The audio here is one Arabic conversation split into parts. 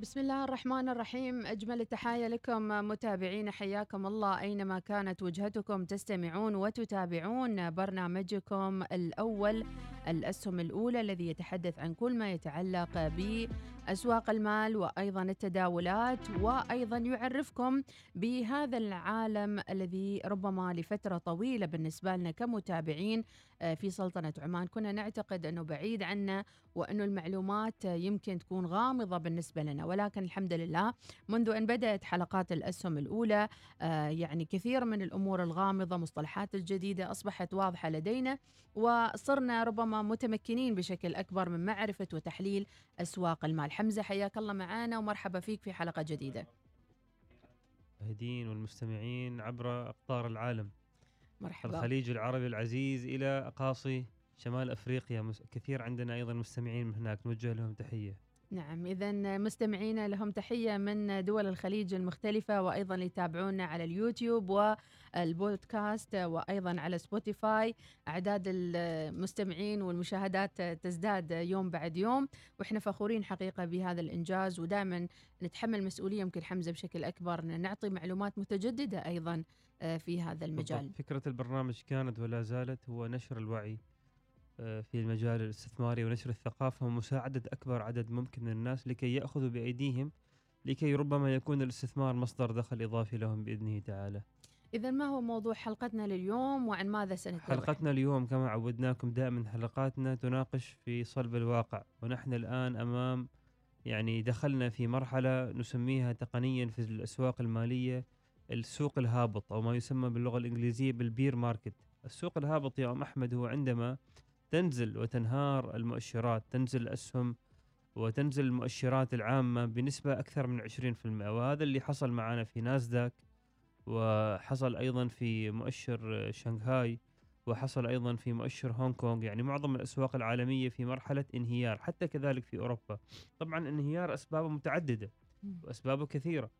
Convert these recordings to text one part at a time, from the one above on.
بسم الله الرحمن الرحيم. أجمل التحايا لكم متابعين حياكم الله. أينما كانت وجهتكم تستمعون وتتابعون برنامجكم الأول الأسهم الأولى الذي يتحدث عن كل ما يتعلق بأسواق المال وأيضا التداولات وأيضا يعرفكم بهذا العالم الذي ربما لفترة طويلة بالنسبة لنا كمتابعين آه، في سلطنة عمان. كنا نعتقد أنه بعيد عنا وأنه المعلومات يمكن تكون غامضة بالنسبة لنا. ولكن الحمد لله منذ أن بدأت حلقات الأسهم الأولى آه، يعني كثير من الأمور الغامضة مصطلحات الجديدة أصبحت واضحة لدينا وصرنا ربما متمكنين بشكل أكبر من معرفة وتحليل أسواق المال. حمزة حياك الله معنا ومرحبا فيك في حلقة جديدة. المشاهدين والمستمعين عبر أقطار العالم. مرحبا. الخليج العربي العزيز إلى اقاصي شمال أفريقيا. مس- كثير عندنا أيضا مستمعين من هناك. نوجه لهم تحية. نعم إذا مستمعينا لهم تحية من دول الخليج المختلفة وأيضا يتابعونا على اليوتيوب والبودكاست وأيضا على Spotify أعداد المستمعين والمشاهدات تزداد يوم بعد يوم وإحنا فخورين حقيقة بهذا الإنجاز ودائما نتحمل مسؤولية يمكن حمزة بشكل أكبر أن نعطي معلومات متجددة أيضا في هذا المجال. فكرة البرنامج كانت ولا زالت هو نشر الوعي في المجال الاستثماري ونشر الثقافة ومساعده أكبر عدد ممكن من الناس لكي يأخذوا بأيديهم لكي ربما يكون الاستثمار مصدر دخل إضافي لهم بإذنه تعالى. إذا ما هو موضوع حلقتنا لليوم وعن ماذا سنتكلم حلقتنا اليوم كما عودناكم دائما حلقاتنا تناقش في صلب الواقع ونحن الآن أمام يعني دخلنا في مرحلة نسميها تقنيا في الأسواق المالية السوق الهابط أو ما يسمى باللغة الإنجليزية بالبير ماركت السوق الهابط يا أم أحمد هو عندما تنزل وتنهار المؤشرات تنزل الأسهم وتنزل المؤشرات العامة بنسبة أكثر من 20% وهذا اللي حصل معنا في ناسداك وحصل أيضا في مؤشر شنغهاي وحصل أيضا في مؤشر هونغ كونغ يعني معظم الأسواق العالمية في مرحلة انهيار حتى كذلك في أوروبا طبعا انهيار أسبابه متعددة مم. وأسبابه كثيرة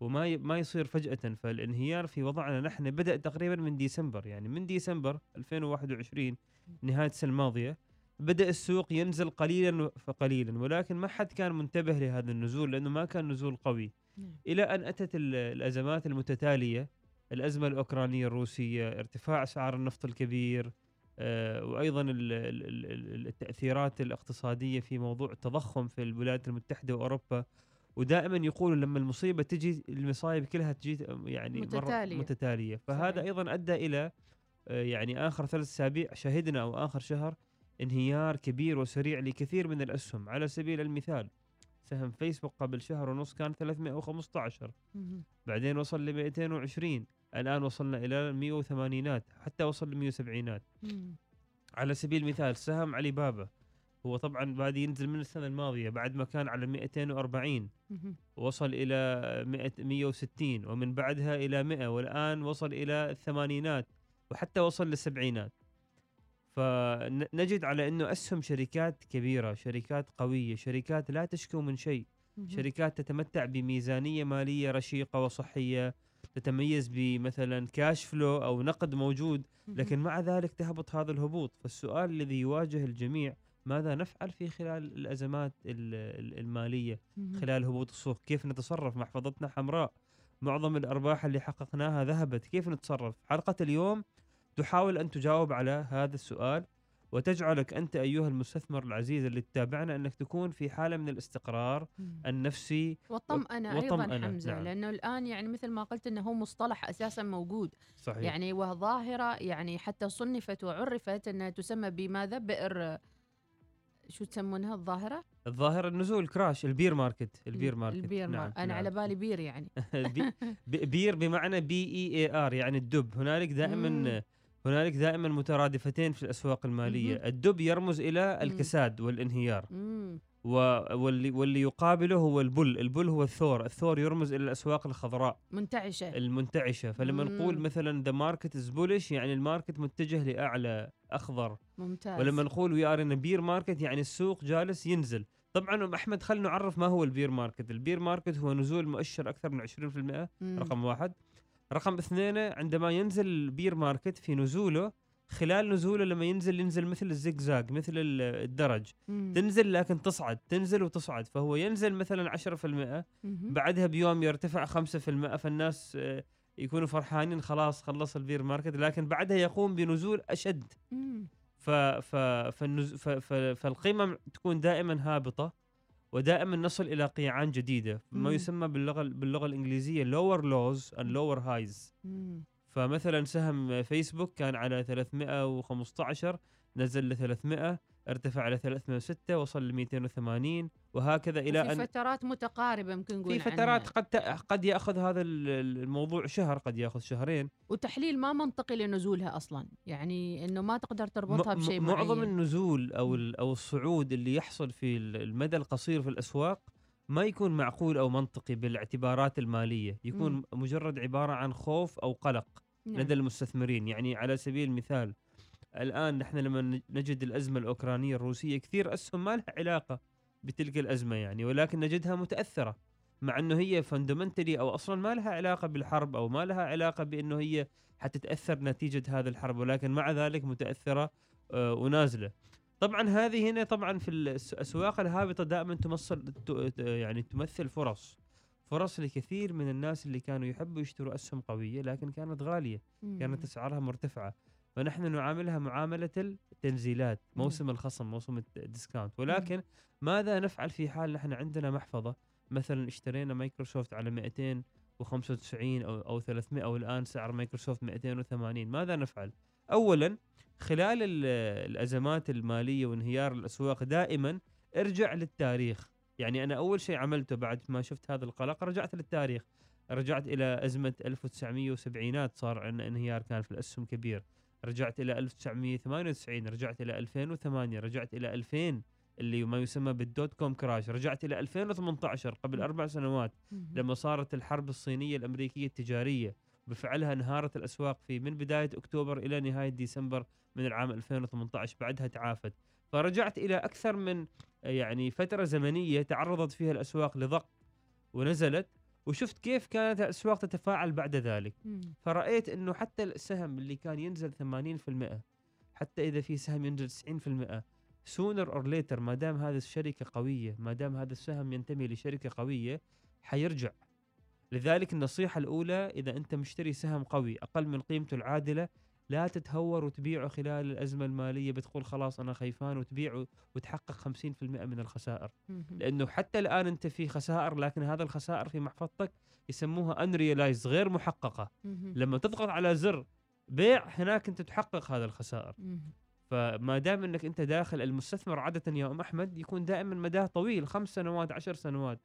وما. ما يصير فجأة فالانهيار في وضعنا نحن بدأ تقريبا من ديسمبر يعني من ديسمبر 2021 نهاية السنة الماضية بدأ السوق ينزل قليلا فقليلا ولكن ما حد كان منتبه لهذا النزول لأنه ما كان نزول قوي نعم. إلى أن أتت ال- الأزمات المتتالية الأزمة الأوكرانية الروسية ارتفاع أسعار النفط الكبير آه، وأيضا ال- ال- ال- ال- التأثيرات الاقتصادية في موضوع التضخم في الولايات المتحدة وأوروبا ودائما يقولوا لما المصيبة تجي المصايب كلها تجي يعني متتالية. متتالية فهذا. أيضا أدى إلى يعني آخر ثلاث أسابيع شهدنا أو آخر شهر انهيار كبير وسريع لكثير من الأسهم. على سبيل المثال سهم فيسبوك قبل شهر ونص كان 315 مهم. بعدين وصل ل 220 الآن وصلنا إلى 180 حتى وصل ل 170 مم. على سبيل المثال سهم علي بابا هو طبعا بادي ينزل من السنة الماضية بعد ما كان على 240 مهم. وصل إلى 100 160 ومن بعدها إلى 100 والآن وصل إلى الثمانينات وحتى وصل للسبعينات. فنجد على إنه أسهم شركات كبيرة شركات قوية شركات لا تشكو من شيء. شركات تتمتع بميزانية مالية رشيقة وصحية تتميز بمثلا كاش فلو أو نقد موجود. لكن مع ذلك تهبط هذا الهبوط. فالسؤال الذي يواجه الجميع ماذا نفعل في خلال الأزمات ال- ال- المالية. خلال هبوط السوق كيف نتصرف؟ محفظتنا حمراء. معظم الأرباح اللي حققناها ذهبت كيف نتصرف؟ حلقة اليوم تحاول أن تجاوب على هذا السؤال وتجعلك أنت أيها المستثمر العزيز اللي تتابعنا أنك تكون في حالة من الاستقرار. النفسي والطمأنة أيضا حمزة نعم. لأنه الآن يعني مثل ما قلت أنه هو مصطلح أساسا موجود صحيح يعني وظاهرة يعني حتى صنفت وعرفت أنها تسمى بماذا بئر شو تسمونها الظاهرة؟ الظاهر النزول crash ال bear market ال bear market ال bear نعم market. أنا نعم. على بالي bear يعني b- b- bear بمعنى B E A R يعني الدب هنالك دائما مم. هنالك دائما مترادفتين في الأسواق المالية. مهم. الدب يرمز إلى مم. الكساد والانهيار. مم. و- واللي واللي يقابله هو ال bull. ال bull هو الثور. الثور يرمز إلى الأسواق الخضراء. منتعشة. المنتعشة. فلما نقول مم. مثلا the market is bullish يعني ال market متجه لأعلى أخضر. ممتاز. ولما نقول we are in bear market يعني السوق جالس ينزل. طبعا أم أحمد خلينا نعرف ما هو ال bear market ال bear market هو نزول مؤشر أكثر من 20% مم. رقم واحد. رقم اثنين عندما ينزل ال bear market في نزوله خلال نزوله لما ينزل ينزل مثل الزقزاق مثل ال- الدرج مم. تنزل لكن تصعد تنزل وتصعد فهو ينزل مثلا 10% مهم. بعدها بيوم يرتفع 5% فالناس آه، يكونوا فرحانين خلاص خلص ال bear market لكن بعدها يقوم بنزول أشد مم. ف ف فالنز... ف ف فالقيمة تكون دائما هابطة ودائما نصل إلى قيعان جديدة ما. يسمى باللغة باللغة الإنجليزية lower lows and lower highs مم. فمثلا سهم فيسبوك كان على 315 نزل ل 300 ارتفع على 306 وصل ل 280 وهكذا إلى وفي أن فترات متقاربة ممكن نقول في فترات عنها. قد قد يأخذ هذا ال- الموضوع شهر قد يأخذ شهرين. وتحليل ما منطقي لنزولها أصلا. يعني إنه ما تقدر تربطها م- بشيء م- معظم معين. النزول أو ال- أو الصعود اللي يحصل في ال- المدى القصير في الأسواق ما يكون معقول أو منطقي بالاعتبارات المالية، يكون مم. مجرد عبارة عن خوف أو قلق نعم. لدى المستثمرين، يعني على سبيل المثال الآن نحن لما نجد الأزمة الأوكرانية الروسية كثير اسهم ما لها علاقة. بتلك الأزمة يعني ولكن نجدها متأثرة مع إنه هي فندمنتلي أو أصلا ما لها علاقة بالحرب أو ما لها علاقة بإنه هي حتتأثر نتيجة هذه الحرب ولكن مع ذلك متأثرة آه، ونازلة. طبعا هذه هنا طبعا في الأسواق الهابطة دائما تمثل يعني تمثل فرص فرص لكثير من الناس اللي كانوا يحبوا يشتروا أسهم قوية لكن كانت غالية. كانت أسعارها مرتفعة فنحن نعاملها معاملة التنزيلات. موسم الخصم موسم الديسكاونت ولكن ماذا نفعل في حال نحن عندنا محفظة؟ مثلا اشترينا مايكروسوفت على 295 أو أو 300 أو الآن سعر مايكروسوفت 280 ماذا نفعل؟ اولا خلال ال- الأزمات المالية وانهيار الأسواق دائما ارجع للتاريخ. يعني أنا أول شيء عملته بعد ما شفت هذا القلق رجعت للتاريخ. رجعت إلى أزمة 1970 صار عندنا انهيار كان في الأسهم كبير. رجعت إلى 1998 رجعت إلى 2008 رجعت إلى 2000 اللي ما يسمى بالدوت كوم كراش رجعت إلى 2018 قبل أربع سنوات. لما صارت الحرب الصينية الأمريكية التجارية. بفعلها انهارت الأسواق في من بداية أكتوبر إلى نهاية ديسمبر من العام 2018 بعدها تعافت. فرجعت إلى أكثر من يعني فترة زمنية تعرضت فيها الأسواق لضغط ونزلت. وشفت كيف كانت الأسواق تتفاعل بعد ذلك مم. فرأيت إنه حتى السهم اللي كان ينزل 80% حتى إذا في سهم ينزل 90% sooner or later ما دام هذه الشركة قوية ما دام هذا السهم ينتمي لشركة قوية حيرجع لذلك النصيحة الأولى إذا أنت مشتري سهم قوي أقل من قيمته العادلة لا تتهور وتبيعه خلال الأزمة المالية بتقول خلاص أنا خيفان وتبيعه وتحقق 50% من الخسائر مم. لأنه حتى الآن أنت في خسائر لكن هذا الخسائر في محفظتك يسموها unrealized غير محققة مم. لما تضغط على زر بيع هناك أنت تحقق هذا الخسائر. فما دام أنك أنت داخل المستثمر عادة يا أم أحمد يكون دائما مداه طويل خمس سنوات عشر سنوات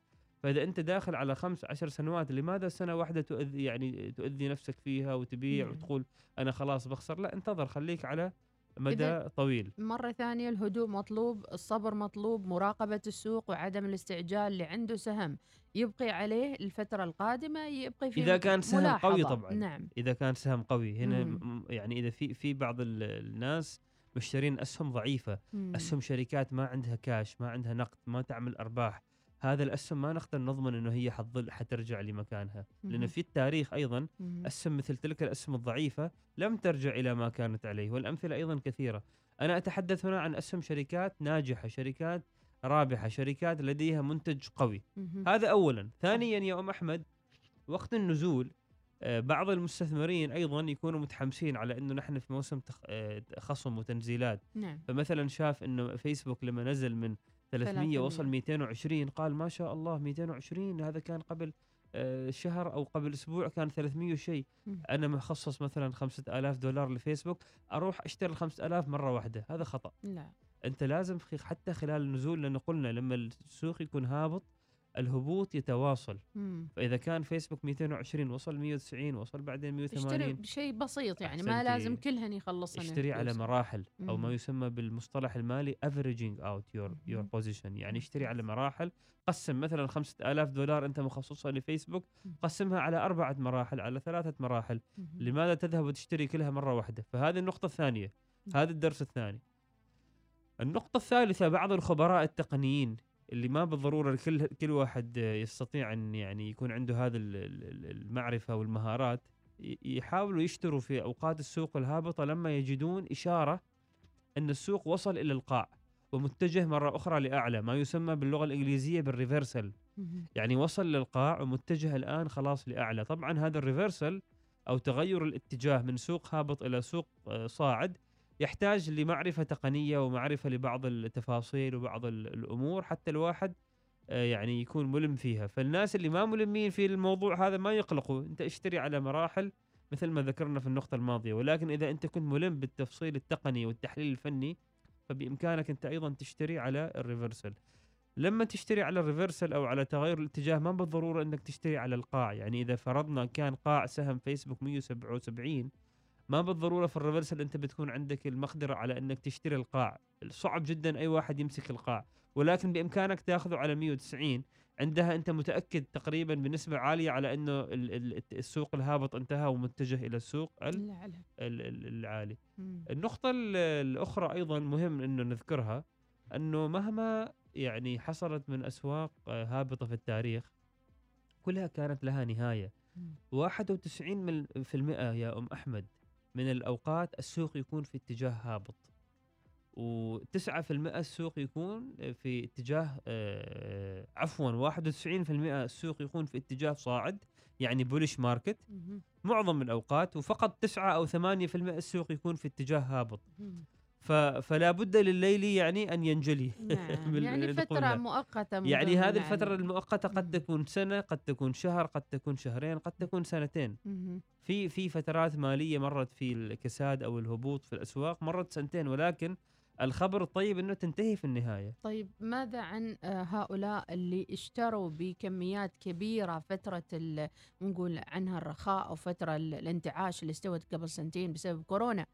فإذا أنت داخل على خمس عشر سنوات لماذا سنة واحدة تؤذي يعني تؤذي نفسك فيها وتبيع نعم. وتقول أنا خلاص بخسر لا انتظر خليك على مدى إذا- طويل مرة ثانية الهدوء مطلوب الصبر مطلوب مراقبة السوق وعدم الاستعجال اللي عنده سهم يبقي عليه الفترة القادمة يبقي في إذا كان سهم ملاحظة. قوي طبعاً. نعم إذا كان سهم قوي هنا مم. يعني إذا في في بعض ال- الناس مشترين أسهم ضعيفة مم. أسهم شركات ما عندها كاش ما عندها نقد ما تعمل أرباح هذا الأسهم ما نقدر نضمن إنه هي حتظل حترجع لمكانها لأن. في التاريخ أيضا. أسهم مثل تلك الأسهم الضعيفة لم ترجع إلى ما كانت عليه والأمثلة أيضا كثيرة أنا أتحدث هنا عن أسهم شركات ناجحة شركات رابحة شركات لديها منتج قوي. هذا اولا ثانيا يا ام أحمد وقت النزول آه، بعض المستثمرين أيضا يكونوا متحمسين على إنه نحن في موسم آه، خصم وتنزيلات نعم فمثلا شاف إنه فيسبوك لما نزل من 300 300. وصل 220 قال ما شاء الله 220 هذا كان قبل آه، شهر أو قبل أسبوع كان 300 وشيء. أنا مخصص مثلا 5000 دولار لفيسبوك أروح أشتري ال 5000 مرة واحدة. هذا خطأ. لا. أنت لازم حتى خلال النزول لأنه قلنا لما السوق يكون هابط الهبوط يتواصل مم. فإذا كان فيسبوك 220 وصل 190 وصل بعدين اشتري 180 بشيء بسيط يعني ما. لازم كلهن يخلصن اشتري على. مراحل أو ما مم. يسمى بالمصطلح المالي out your your مهم. position يعني اشتري على. مراحل قسم مثلا 5000 دولار أنت مخصصها لفيسبوك مم. قسمها على أربعة مراحل على ثلاثة مراحل مهم. لماذا تذهب وتشتري كلها مرة واحدة فهذه النقطة الثانية مم. هذا الدرس الثاني النقطة الثالثة بعض الخبراء التقنيين اللي ما بالضرورة كل كل واحد يستطيع أن يعني يكون عنده هذا ال- ال- المعرفة والمهارات يحاولوا يشتروا في أوقات السوق الهابطة لما يجدون إشارة أن السوق وصل إلى القاع ومتجه مرة أخرى لأعلى ما يسمى باللغة الإنجليزية بالريفرسل. يعني وصل للقاع ومتجه الآن خلاص لأعلى طبعا هذا الريفرسل أو تغير الاتجاه من سوق هابط إلى سوق آه، صاعد يحتاج لمعرفة تقنية ومعرفة لبعض التفاصيل وبعض ال- الأمور حتى الواحد آه، يعني يكون ملم فيها. فالناس اللي ما ملمين في الموضوع هذا ما يقلقوا. انت اشتري على مراحل مثل ما ذكرنا في النقطة الماضية. ولكن إذا أنت كنت ملم بالتفصيل التقني والتحليل الفني فبإمكانك أنت أيضا تشتري على الريفرسل. لما تشتري على الريفرسل أو على تغير الاتجاه ما بالضرورة أنك تشتري على القاع. يعني إذا فرضنا كان قاع سهم فيسبوك 177 ما بالضرورة في الريفرسل أنت بتكون عندك المقدرة على أنك تشتري القاع صعب جدا أي واحد يمسك القاع ولكن بإمكانك تأخذه على 190 عندها أنت متأكد تقريبا بنسبة عالية على إنه ال- ال- السوق الهابط انتهى ومتجه إلى السوق العالي. النقطة ال- الأخرى أيضا مهم إنه نذكرها إنه مهما يعني حصلت من أسواق آه، هابطة في التاريخ كلها كانت لها نهاية. مم. 91 من في المئة يا أم أحمد من الأوقات السوق يكون في اتجاه هابط. و9% السوق يكون في اتجاه آه، عفوا 91% السوق يكون في اتجاه صاعد يعني بولش ماركت. معظم الأوقات وفقط 9 أو 8% السوق يكون في اتجاه هابط. فلا بد لليل يعني أن ينجلي نعم يعني نقولها. مؤقتة من يعني هذه الفترة المؤقتة قد مم. تكون سنة قد تكون شهر قد تكون شهرين قد تكون سنتين. في في فترات مالية مرت في الكساد أو الهبوط في الأسواق مرت سنتين ولكن الخبر الطيب إنه تنتهي في النهاية طيب ماذا عن آه، هؤلاء اللي اشتروا بكميات كبيرة فترة ال- نقول عنها الرخاء أو فترة ال- الانتعاش اللي استوت قبل سنتين بسبب كورونا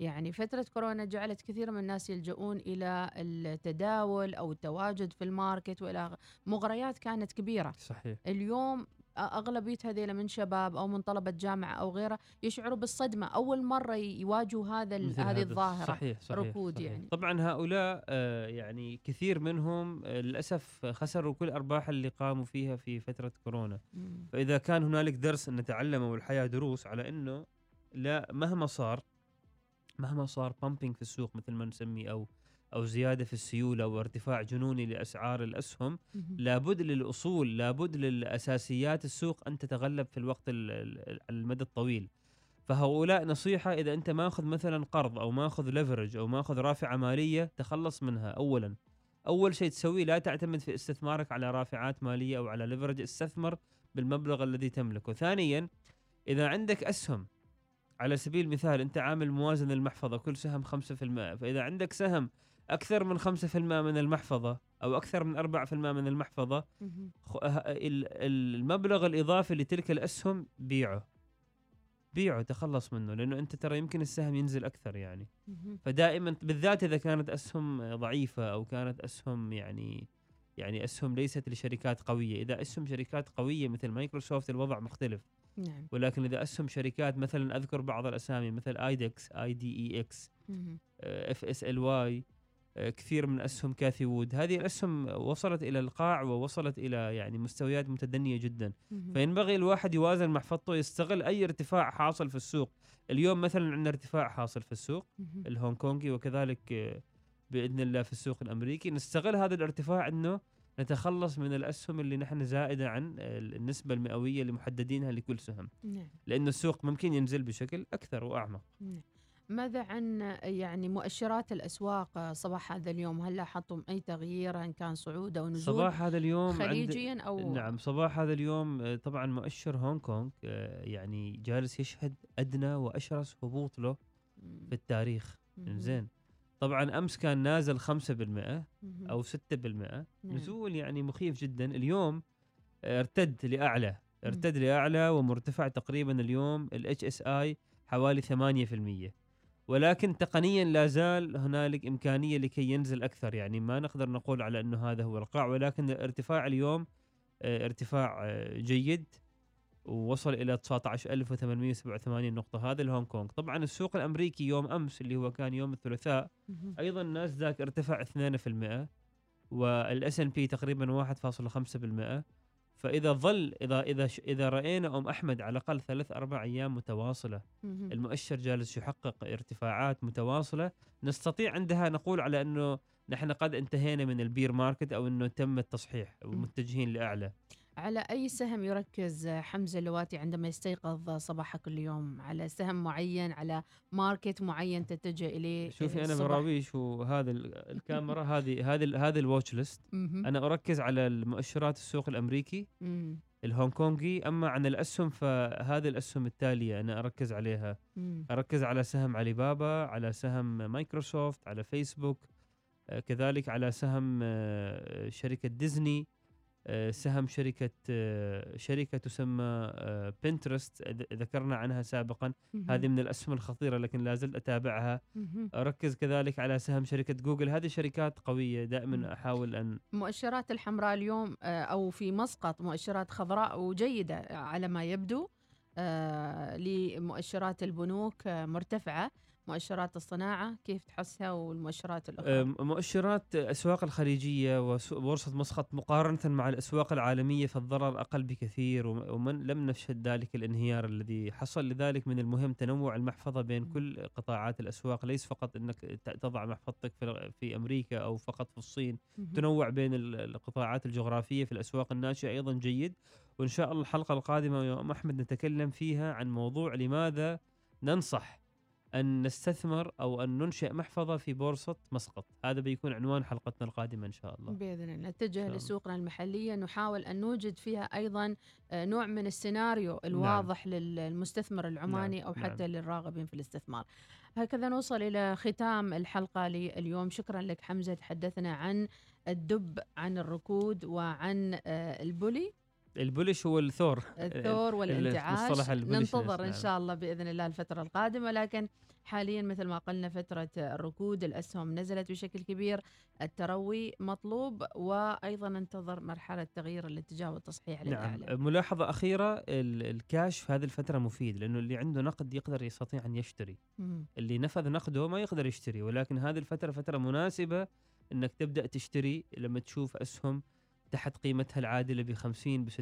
يعني فترة كورونا جعلت كثير من الناس يلجؤون إلى التداول أو التواجد في الماركت وإلى مغريات كانت كبيرة صحيح اليوم أغلبية هذيلا من شباب أو من طلبة جامعة أو غيره يشعروا بالصدمة أول مرة يواجهوا هذا هذه. الظاهرة صحيح صحيح ركود صحيح. يعني. طبعا هؤلاء آه، يعني كثير منهم للأسف خسروا كل أرباح اللي قاموا فيها في فترة كورونا مم. فإذا كان هنالك درس نتعلمه والحياة دروس على إنه لا مهما صار مهما صار بامبينج في السوق مثل ما نسميه أو أو زيادة في السيولة أو ارتفاع جنوني لأسعار الأسهم. لابد للأصول لابد للأساسيات السوق أن تتغلب في الوقت ال- ال- المدى الطويل. فهؤلاء نصيحة إذا أنت ماخذ مثلا قرض أو ماخذ ليفرج أو ماخذ رافعة مالية تخلص منها اولا. أول شيء تسويه لا تعتمد في استثمارك على رافعات مالية أو على ليفرج استثمر بالمبلغ الذي تملكه. ثانيا إذا عندك أسهم على سبيل المثال أنت عامل موازنة المحفظه كل سهم 5% فإذا عندك سهم أكثر من 5% من المحفظة أو أكثر من 4% من المحفظة المبلغ الإضافي لتلك الأسهم بيعه. بيعه تخلص منه لأنه أنت ترى يمكن السهم ينزل أكثر يعني. فدائما بالذات إذا كانت أسهم ضعيفة أو كانت أسهم يعني يعني أسهم ليست لشركات قوية. إذا أسهم شركات قوية مثل مايكروسوفت الوضع مختلف. نعم ولكن إذا أسهم شركات مثلا أذكر بعض الأسامي مثل IDEX I D E X. F S L Y كثير من أسهم Cathie Wood هذه الأسهم وصلت إلى القاع ووصلت إلى يعني مستويات متدنية جدا. فينبغي الواحد يوازن محفظته يستغل أي ارتفاع حاصل في السوق اليوم مثلا عندنا ارتفاع حاصل في السوق. الهونغ كونغي وكذلك آه، بإذن الله في السوق الأمريكي نستغل هذا الارتفاع إنه نتخلص من الأسهم اللي نحن زائدة عن النسبة المئوية اللي محددينها لكل سهم. نعم. لأنه السوق ممكن ينزل بشكل أكثر وأعمق. نعم. ماذا عن يعني مؤشرات الأسواق صباح هذا اليوم؟ هل لاحظتم أي تغيير إن كان صعود أو نزول صباح هذا اليوم خليجيا أو نعم صباح هذا اليوم آه، طبعا مؤشر هونغ كونغ آه، يعني جالس يشهد أدنى وأشرس هبوط له في التاريخ. زين طبعا أمس كان نازل 5% مهم. أو 6% نعم. نزول يعني مخيف جدا اليوم ارتد لأعلى. ارتد لأعلى ومرتفع تقريبا اليوم ال HSI حوالي 8% ولكن تقنيا لا زال هنالك إمكانية لكي ينزل أكثر يعني ما نقدر نقول على أنه هذا هو القاع ولكن الارتفاع اليوم آه، ارتفاع آه، جيد ووصل إلى 19887 نقطة. هذا الهونغ كونغ. طبعا السوق الأمريكي يوم أمس اللي هو كان يوم الثلاثاء. أيضا ناسداك ارتفع 2% وال S&P تقريبا 1.5% فإذا ظل إذا إذا إذا رأينا أم أحمد على الأقل ثلاث أربع أيام متواصلة. المؤشر جالس يحقق ارتفاعات متواصلة نستطيع عندها نقول على إنه نحن قد انتهينا من ال bear market أو إنه تم التصحيح ومتجهين لأعلى. على أي سهم يركز حمزة اللواتي عندما يستيقظ صباح كل يوم على سهم معين على market معين تتجه إليه شوفي أنا الصبح؟ براويش وهذا ال- الكاميرا هذه هذه هذه ال watchlist مهم. أنا أركز على المؤشرات السوق الأمريكي مم. الهونغ كونغي أما عن الأسهم فهذه الأسهم التالية أنا أركز عليها مم. أركز على سهم علي بابا على سهم مايكروسوفت على فيسبوك آه، كذلك على سهم آه، شركة ديزني سهم شركة آه، شركة تسمى بنترست ذكرنا عنها سابقا. هذه من الأسهم الخطيرة لكن لا زلت أتابعها مهم. اركز كذلك على سهم شركة جوجل هذه شركات قوية مم. دائما أحاول أن مؤشرات الحمراء اليوم آه، أو في مسقط مؤشرات خضراء وجيدة على ما يبدو آه، لمؤشرات البنوك آه، مرتفعة مؤشرات الصناعة كيف تحسها والمؤشرات الأخرى مؤشرات الأسواق الخليجية وبورصه مسقط مقارنة مع الأسواق العالمية فالضرر أقل بكثير وم- ومن لم نشهد ذلك الانهيار الذي حصل لذلك من المهم تنوع المحفظة بين. كل قطاعات الأسواق ليس فقط إنك ت- تضع محفظتك في أمريكا أو فقط في الصين. تنوع بين ال- القطاعات الجغرافية في الأسواق الناشئة أيضا جيد وإن شاء الله الحلقة القادمة يا أم أحمد نتكلم فيها عن موضوع لماذا ننصح أن نستثمر أو أن ننشئ محفظة في بورصة مسقط. هذا بيكون عنوان حلقتنا القادمة إن شاء الله. بإذن الله. نتجه. لسوقنا المحلية. نحاول أن نوجد فيها أيضا آه، نوع من السيناريو الواضح للمستثمر العماني أو نعم. حتى للراغبين في الاستثمار. هكذا نوصل إلى ختام الحلقة لليوم. شكرا لك حمزة. تحدثنا عن الدب عن الركود وعن آه، البولي. البولش هو الثور الثور والانتعاش ننتظر إن نعم. شاء الله بإذن الله الفترة القادمة لكن حاليا مثل ما قلنا فترة الركود الأسهم نزلت بشكل كبير التروي مطلوب وأيضا ننتظر مرحلة تغيير الاتجاه والتصحيح نعم للأعلى ملاحظة أخيرة ال- الكاش في هذه الفترة مفيد لأنه اللي عنده نقد يقدر يستطيع أن يشتري مم. اللي نفذ نقده ما يقدر يشتري ولكن هذه الفترة فترة مناسبة إنك تبدأ تشتري لما تشوف أسهم تحت قيمتها العادلة ب 50 ب 60%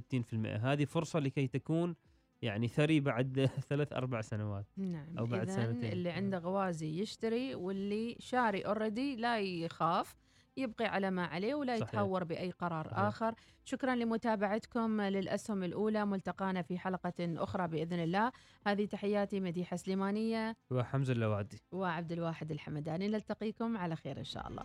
هذه فرصة لكي تكون يعني ثري بعد ثلاث أربع سنوات نعم أو بعد سنتين. اللي نعم. عنده غوازي يشتري واللي شاري already لا يخاف يبقي على ما عليه ولا صحيح. يتهور بأي قرار صحيح. آخر شكرا لمتابعتكم للأسهم الأولى ملتقانا في حلقة أخرى بإذن الله هذه تحياتي مديحة سليمانية وحمزة اللوادي وعبد الواحد الحمداني نلتقيكم على خير إن شاء الله